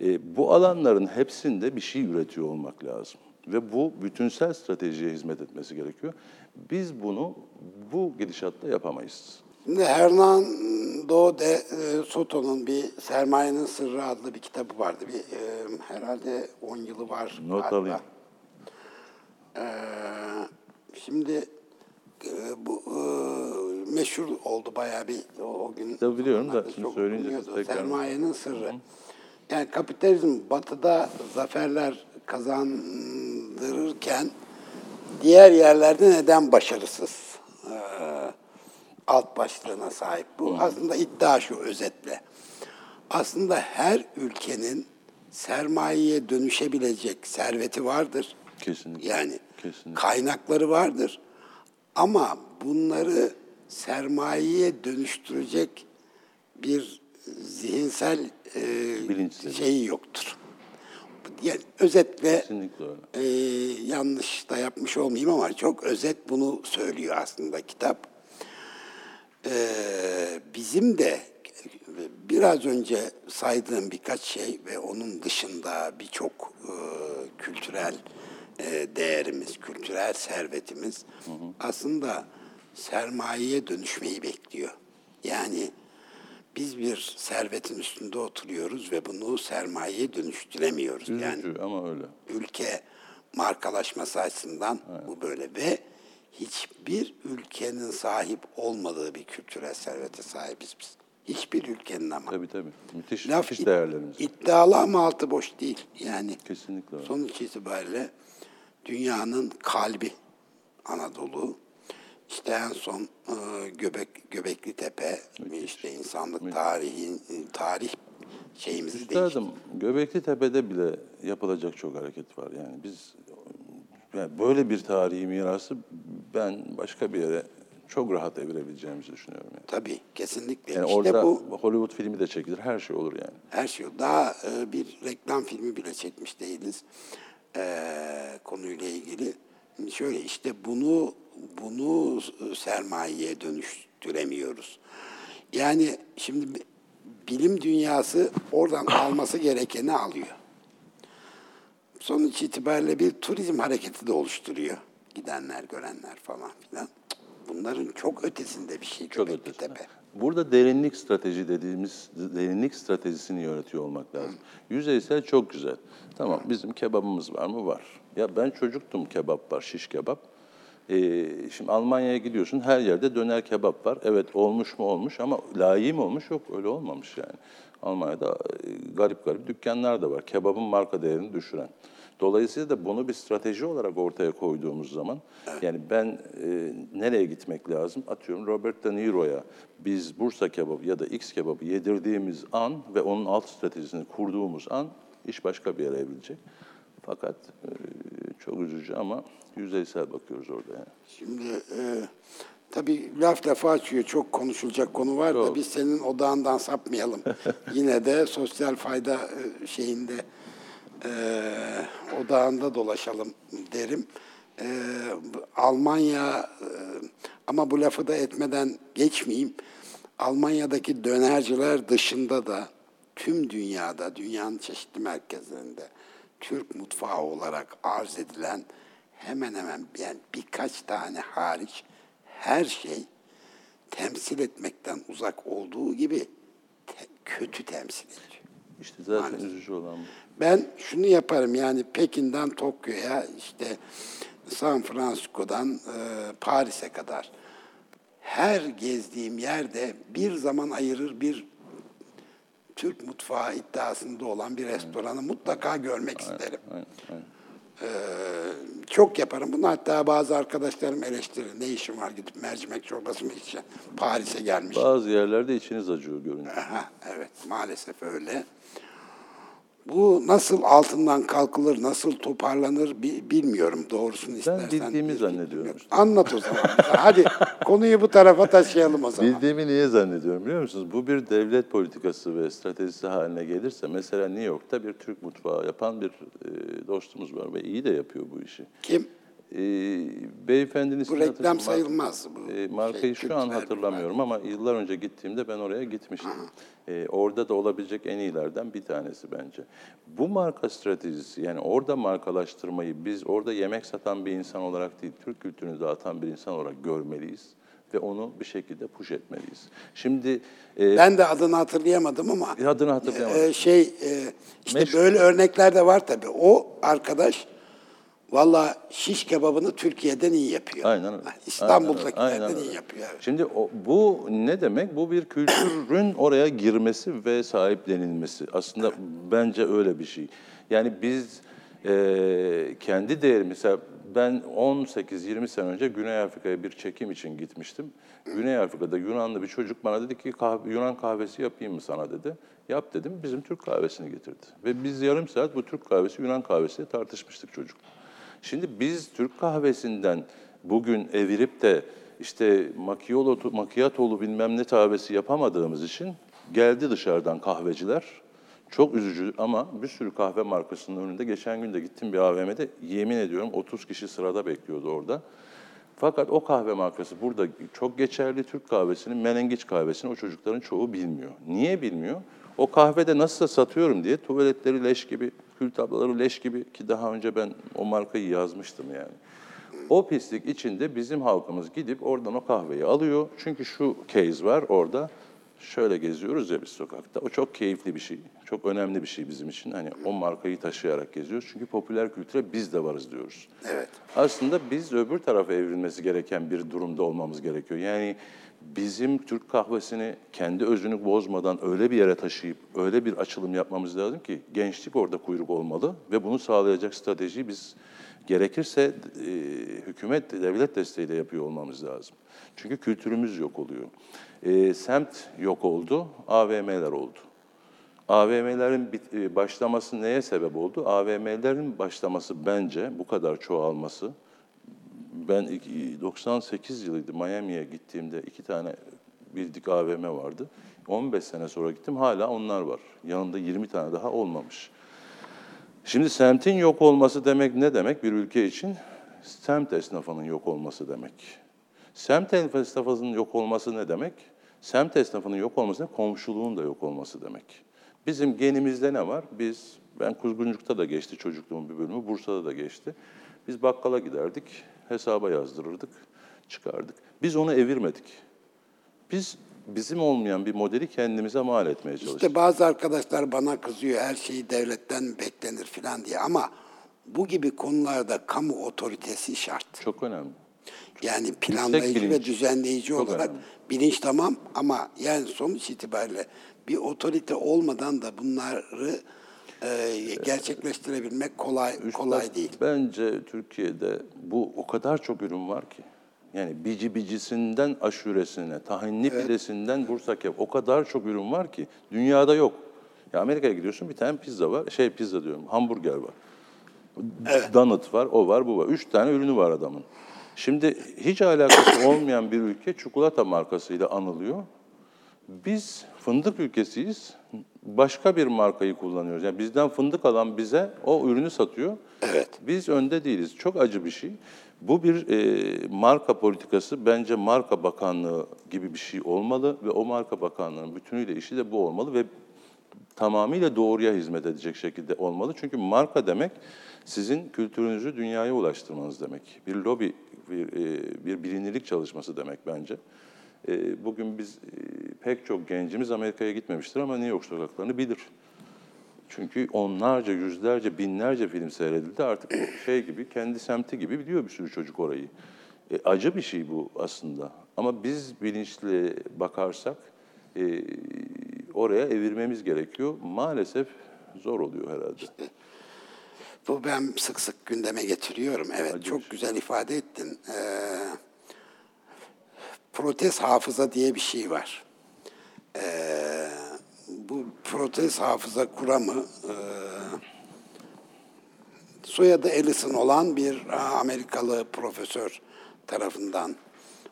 E, bu alanların hepsinde bir şey üretiyor olmak lazım. Ve bu bütünsel stratejiye hizmet etmesi gerekiyor. Biz bunu bu gidişatta yapamayız. Hernando de e, Soto'nun bir Sermayenin Sırrı adlı bir kitabı vardı. Bir, e, herhalde 10 yılı var. Not galiba. alayım. Ee, şimdi e, bu e, meşhur oldu bayağı bir o, o gün. Tabii biliyorum da şimdi söyleyince tekrar- Sermayenin Sırrı. Yani kapitalizm batıda zaferler kazandırırken diğer yerlerde neden başarısız? Ee, alt başlığına sahip. Bu aslında iddia şu özetle. Aslında her ülkenin sermayeye dönüşebilecek serveti vardır. Kesinlikle. Yani Kesinlikle. kaynakları vardır. Ama bunları sermayeye dönüştürecek bir zihinsel e, Bilinçleri. şeyi yoktur. Yani özetle e, yanlış da yapmış olmayayım ama çok özet bunu söylüyor aslında kitap. E, bizim de biraz önce saydığım birkaç şey ve onun dışında birçok e, kültürel değerimiz, kültürel servetimiz aslında sermayeye dönüşmeyi bekliyor. Yani biz bir servetin üstünde oturuyoruz ve bunu sermayeye dönüştüremiyoruz. Yani Üzücü ama öyle. ülke markalaşması açısından bu böyle ve hiçbir ülkenin sahip olmadığı bir kültürel servete sahibiz biz. Hiçbir ülkenin ama. Tabii tabii. Müthiş, Laf müthiş id- değerlerimiz. iddialı ama altı boş değil. Yani Kesinlikle sonuç itibariyle dünyanın kalbi Anadolu. İşte en son e, Göbek Göbekli Tepe, işte insanlık tarihin tarih şeyimizi değişti. Üstadım, Göbekli Tepe'de bile yapılacak çok hareket var. Yani biz yani böyle bir tarihi mirası ben başka bir yere çok rahat evirebileceğimizi düşünüyorum. Yani, Tabii kesinlikle. yani işte orada bu Hollywood filmi de çekilir, her şey olur yani. her şey. Daha e, bir reklam filmi bile çekmiş değiliz e, konuyla ilgili. Şimdi şöyle işte bunu bunu e, sermayeye dönüştüremiyoruz. Yani şimdi bi- bilim dünyası oradan alması gerekeni alıyor. sonuç itibariyle bir turizm hareketi de oluşturuyor. Gidenler, görenler falan filan. Bunların çok ötesinde bir şey Çok ötesinde. Tepe. Burada derinlik strateji dediğimiz derinlik stratejisini yönetiyor olmak lazım. Yüzeysel çok güzel. Tamam bizim kebabımız var mı? Var. Ya ben çocuktum kebap var, şiş kebap. Ee, şimdi Almanya'ya gidiyorsun her yerde döner kebap var. Evet olmuş mu olmuş ama layığı mı olmuş? Yok öyle olmamış yani. Almanya'da e, garip garip dükkanlar da var. Kebabın marka değerini düşüren. Dolayısıyla da bunu bir strateji olarak ortaya koyduğumuz zaman yani ben e, nereye gitmek lazım? Atıyorum Robert De Niro'ya biz Bursa kebabı ya da X kebabı yedirdiğimiz an ve onun alt stratejisini kurduğumuz an iş başka bir yere evrilecek. Fakat e, çok üzücü ama yüzeysel bakıyoruz orada yani. Şimdi e, tabii laf lafa açıyor. Çok konuşulacak konu var da Çok. biz senin odağından sapmayalım. [LAUGHS] Yine de sosyal fayda e, şeyinde e, odağında dolaşalım derim. E, Almanya e, ama bu lafı da etmeden geçmeyeyim. Almanya'daki dönerciler dışında da tüm dünyada, dünyanın çeşitli merkezlerinde Türk mutfağı olarak arz edilen hemen hemen yani birkaç tane hariç her şey temsil etmekten uzak olduğu gibi te- kötü temsil ediyor. İşte zaten Maalesef. üzücü olan bu. Ben şunu yaparım yani Pekin'den Tokyo'ya işte San Francisco'dan e, Paris'e kadar her gezdiğim yerde bir zaman ayırır bir Türk mutfağı iddiasında olan bir restoranı mutlaka görmek isterim. Aynen, aynen. Ee, çok yaparım. Bunu hatta bazı arkadaşlarım eleştirir. Ne işin var gidip mercimek çorbası mı içeceksin? Paris'e gelmiş. Bazı yerlerde içiniz acıyor görünüyor. Aha, evet maalesef öyle. Bu nasıl altından kalkılır, nasıl toparlanır bi- bilmiyorum doğrusunu istersen. bildiğimi bir zannediyorum işte. Anlat o zaman. Hadi konuyu bu tarafa taşıyalım o zaman. Bildiğimi niye zannediyorum biliyor musunuz? Bu bir devlet politikası ve stratejisi haline gelirse mesela New York'ta bir Türk mutfağı yapan bir e, dostumuz var ve iyi de yapıyor bu işi. Kim? E, beyefendinin Bu reklam sayılmaz. Bu E, markayı şey, şu an hatırlamıyorum ama yıllar önce gittiğimde ben oraya gitmiştim. E, orada da olabilecek en iyilerden bir tanesi bence. Bu marka stratejisi yani orada markalaştırmayı biz orada yemek satan bir insan olarak değil, Türk kültürünü dağıtan bir insan olarak görmeliyiz ve onu bir şekilde push etmeliyiz. Şimdi e, Ben de adını hatırlayamadım ama adını hatırlayamadım. e, şey e, işte Meşhur. böyle örnekler de var tabii. O arkadaş valla şiş kebabını Türkiye'den iyi yapıyor. Aynen öyle. İstanbul'dakilerden Aynen öyle. iyi yapıyor. evet. Şimdi o, bu ne demek? Bu bir kültürün [COUGHS] oraya girmesi ve sahiplenilmesi. Aslında bence öyle bir şey. Yani biz e, kendi değerimiz, mesela ben 18-20 sene önce Güney Afrika'ya bir çekim için gitmiştim. Güney Afrika'da Yunanlı bir çocuk bana dedi ki "Kahve- Yunan kahvesi yapayım mı sana dedi. Yap dedim. Bizim Türk kahvesini getirdi. Ve biz yarım saat bu Türk kahvesi Yunan kahvesi tartışmıştık çocuk. Şimdi biz Türk kahvesinden bugün evirip de işte macchiato, bilmem ne kahvesi yapamadığımız için geldi dışarıdan kahveciler. Çok üzücü ama bir sürü kahve markasının önünde. Geçen gün de gittim bir AVM'de yemin ediyorum 30 kişi sırada bekliyordu orada. Fakat o kahve markası burada çok geçerli Türk kahvesinin, menengiç kahvesini o çocukların çoğu bilmiyor. Niye bilmiyor? O kahvede nasılsa satıyorum diye tuvaletleri leş gibi, kül tablaları leş gibi ki daha önce ben o markayı yazmıştım yani. O pislik içinde bizim halkımız gidip oradan o kahveyi alıyor. Çünkü şu case var orada. Şöyle geziyoruz ya biz sokakta. O çok keyifli bir şey. Çok önemli bir şey bizim için. Hani o markayı taşıyarak geziyoruz. Çünkü popüler kültüre biz de varız diyoruz. Evet. Aslında biz öbür tarafa evrilmesi gereken bir durumda olmamız gerekiyor. Yani bizim Türk kahvesini kendi özünü bozmadan öyle bir yere taşıyıp öyle bir açılım yapmamız lazım ki gençlik orada kuyruk olmalı ve bunu sağlayacak stratejiyi biz gerekirse e, hükümet, devlet desteğiyle yapıyor olmamız lazım. Çünkü kültürümüz yok oluyor. E, semt yok oldu, AVM'ler oldu. AVM'lerin e, başlaması neye sebep oldu? AVM'lerin başlaması bence bu kadar çoğalması. Ben iki- 98 yılıydı Miami'ye gittiğimde iki tane bildik AVM vardı. 15 sene sonra gittim hala onlar var. Yanında 20 tane daha olmamış. Şimdi semtin yok olması demek ne demek bir ülke için? Semt esnafının yok olması demek. Semt esnafının yok olması ne demek? Semt esnafının yok olması ne? Komşuluğun da yok olması demek. Bizim genimizde ne var? Biz Ben Kuzguncuk'ta da geçti çocukluğumun bir bölümü, Bursa'da da geçti. Biz bakkala giderdik, hesaba yazdırırdık, çıkardık. Biz onu evirmedik. Biz bizim olmayan bir modeli kendimize mal etmeye çalıştık. İşte bazı arkadaşlar bana kızıyor her şeyi devletten beklenir falan diye ama bu gibi konularda kamu otoritesi şart. Çok önemli. Yani planlayıcı ve düzenleyici Çok olarak önemli. bilinç tamam ama yani sonuç itibariyle bir otorite olmadan da bunları e, gerçekleştirebilmek kolay kolay Üstad, değil. Bence Türkiye'de bu o kadar çok ürün var ki. Yani bici bicisinden aşuresine, tahinli pidesinden Bursa kebap o kadar çok ürün var ki dünyada yok. Ya Amerika'ya gidiyorsun bir tane pizza var, şey pizza diyorum, hamburger var. Donut var, o var, bu var. Üç tane ürünü var adamın. Şimdi hiç alakası [COUGHS] olmayan bir ülke çikolata markasıyla anılıyor. Biz fındık ülkesiyiz. Başka bir markayı kullanıyoruz. Yani bizden fındık alan bize o ürünü satıyor. Evet. Biz önde değiliz. Çok acı bir şey. Bu bir e, marka politikası. Bence marka bakanlığı gibi bir şey olmalı ve o marka bakanlığının bütünüyle işi de bu olmalı ve tamamıyla doğruya hizmet edecek şekilde olmalı. Çünkü marka demek sizin kültürünüzü dünyaya ulaştırmanız demek. Bir lobi, bir, e, bir bilinirlik çalışması demek bence. E, Bugün biz e, pek çok gencimiz Amerika'ya gitmemiştir ama New York sokaklarını bilir. Çünkü onlarca, yüzlerce, binlerce film seyredildi. Artık şey gibi, kendi semti gibi biliyor bir sürü çocuk orayı. E, acı bir şey bu aslında. Ama biz bilinçli bakarsak e, oraya evirmemiz gerekiyor. Maalesef zor oluyor herhalde. Bu ben sık sık gündeme getiriyorum. Evet Acı çok şey. güzel ifade ettin. Ee, protez hafıza diye bir şey var. Ee, bu protez hafıza kuramı e, soyadı Ellison olan bir aa, Amerikalı profesör tarafından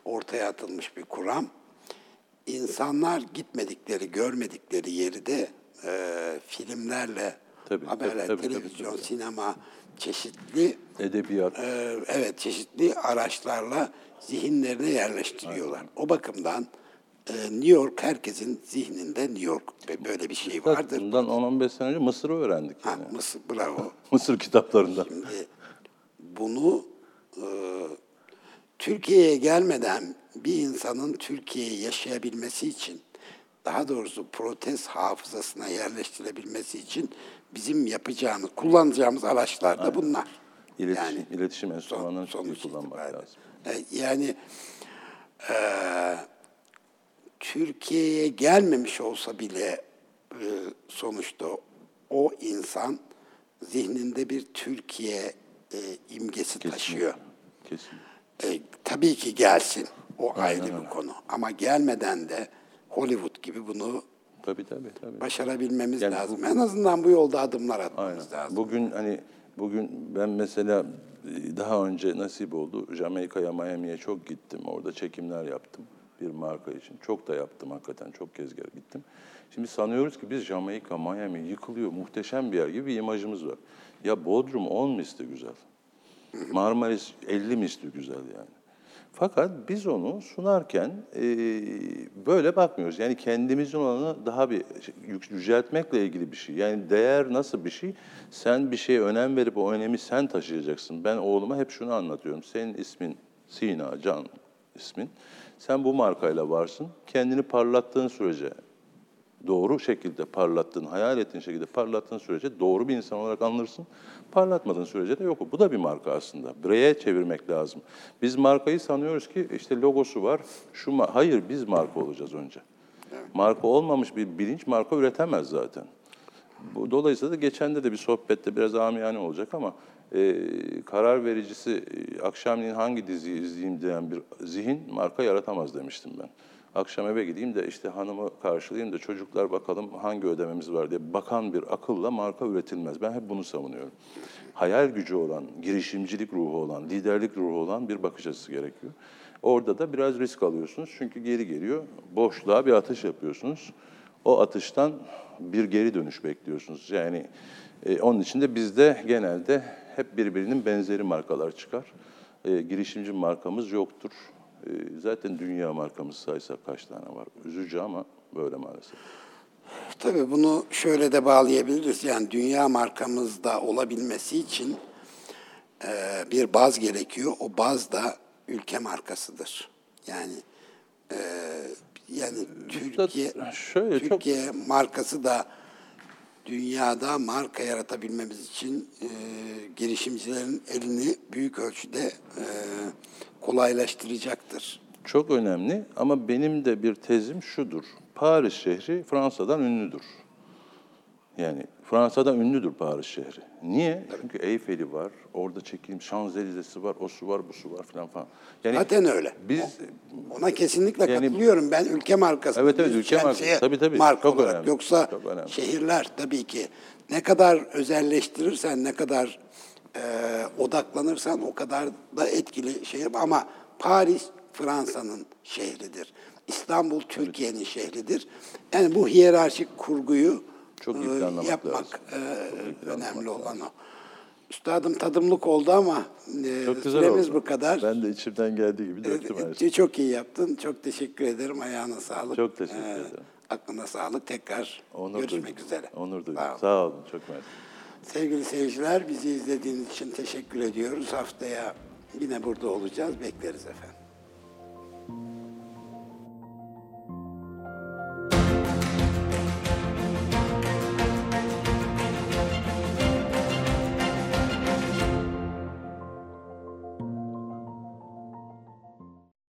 ortaya atılmış bir kuram. İnsanlar gitmedikleri, görmedikleri yeri de e, filmlerle, Tabii, haberler, tabii, tabii, televizyon, tabii, tabii. sinema, çeşitli Edebiyat. e, evet çeşitli araçlarla zihinlerine yerleştiriyorlar. O bakımdan e, New York herkesin zihninde New York ve böyle bir şey vardır. Bundan 10-15 sene önce Mısır'ı öğrendik. Ha, Yani. Mısır, bravo. [LAUGHS] Mısır kitaplarından. Şimdi bunu e, Türkiye'ye gelmeden bir insanın Türkiye'yi yaşayabilmesi için daha doğrusu protez hafızasına yerleştirebilmesi için bizim yapacağımız, kullanacağımız araçlar da bunlar. İletişim, iletişim son- enstrümanlarını iyi sonuç kullanmak itibariyle. lazım. E, Yani e, Türkiye'ye gelmemiş olsa bile e, sonuçta o insan zihninde bir Türkiye e, imgesi taşıyor. Kesin. E, tabii ki gelsin. O ayrı bir konu. Ama gelmeden de Hollywood gibi bunu Tabii tabii. tabii. başarabilmemiz Yani bu- lazım. En azından bu yolda adımlar Aynen. atmamız lazım. Bugün hani bugün ben mesela e, daha önce nasip oldu. Jamaika'ya, Miami'ye çok gittim. Orada çekimler yaptım bir marka için. Çok da yaptım hakikaten. Çok kez gittim. Şimdi sanıyoruz ki biz Jamaika, Miami yıkılıyor, muhteşem bir yer gibi bir imajımız var. Ya Bodrum 10 misli güzel. Marmaris 50 misli güzel yani. Fakat biz onu sunarken e, böyle bakmıyoruz. Yani kendimizin olanı daha bir yüceltmekle ilgili bir şey. Yani değer nasıl bir şey? Sen bir şeye önem verip o önemi sen taşıyacaksın. Ben oğluma hep şunu anlatıyorum. Senin ismin Sina, Can ismin. Sen bu markayla varsın. Kendini parlattığın sürece doğru şekilde parlattığın, hayal ettiğin şekilde parlattığın sürece doğru bir insan olarak anılırsın. Parlatmadığın sürece de yok. Bu da bir marka aslında. Bireye çevirmek lazım. Biz markayı sanıyoruz ki işte logosu var. Şu ma- Hayır biz marka olacağız önce. Marka olmamış bir bilinç marka üretemez zaten. Bu, dolayısıyla da geçen de de bir sohbette biraz amiyane olacak ama e, karar vericisi e, akşamleyin hangi diziyi izleyeyim diyen bir zihin marka yaratamaz demiştim ben. Akşam eve gideyim de işte hanımı karşılayayım da çocuklar bakalım hangi ödememiz var diye bakan bir akılla marka üretilmez. Ben hep bunu savunuyorum. Hayal gücü olan, girişimcilik ruhu olan, liderlik ruhu olan bir bakış açısı gerekiyor. Orada da biraz risk alıyorsunuz çünkü geri geliyor. Boşluğa bir atış yapıyorsunuz. O atıştan bir geri dönüş bekliyorsunuz. Yani e, onun için de bizde genelde hep birbirinin benzeri markalar çıkar. E, girişimci markamız yoktur. E, zaten dünya markamız saysak kaç tane var? Üzücü ama böyle maalesef. Tabii bunu şöyle de bağlayabiliriz. Yani dünya markamızda olabilmesi için e, bir baz gerekiyor. O baz da ülke markasıdır. Yani e, yani Türkiye şöyle çok- Türkiye markası da dünyada marka yaratabilmemiz için e, girişimcilerin elini büyük ölçüde e, kolaylaştıracaktır. Çok önemli ama benim de bir tezim şudur. Paris şehri Fransa'dan ünlüdür. Yani Fransa'dan ünlüdür Paris şehri. Niye? Çünkü Eyfel'i var, orada çekilmiş Şanzelize'si var, o su var, bu su var falan falan. Yani Zaten öyle. Biz Ona kesinlikle Yani- katılıyorum. Ben ülke markası. Evet, evet, ülke markası. Tabii, tabii. Marka Çok olarak. önemli. Yoksa Çok önemli. şehirler tabii ki ne kadar özelleştirirsen, ne kadar e, odaklanırsan o kadar da etkili şehir. Ama Paris Fransa'nın şehridir. İstanbul Türkiye'nin şehridir. Yani bu hiyerarşik kurguyu Çok e, yapmak lazım. e, önemli olan o. Üstadım tadımlık oldu ama e, çok güzel süremiz oldu. bu kadar. Ben de içimden geldiği gibi döktüm her şeyi. Ee, Çok iyi yaptın. Çok teşekkür ederim. Ayağına sağlık. Çok teşekkür Ee, ederim. Aklına sağlık. Tekrar Onur görüşmek duydum. üzere. Onur duydum. Sağ olun. Sağ olun. Çok mersi. Sevgili seyirciler bizi izlediğiniz için teşekkür ediyoruz. Haftaya yine burada olacağız. Bekleriz efendim.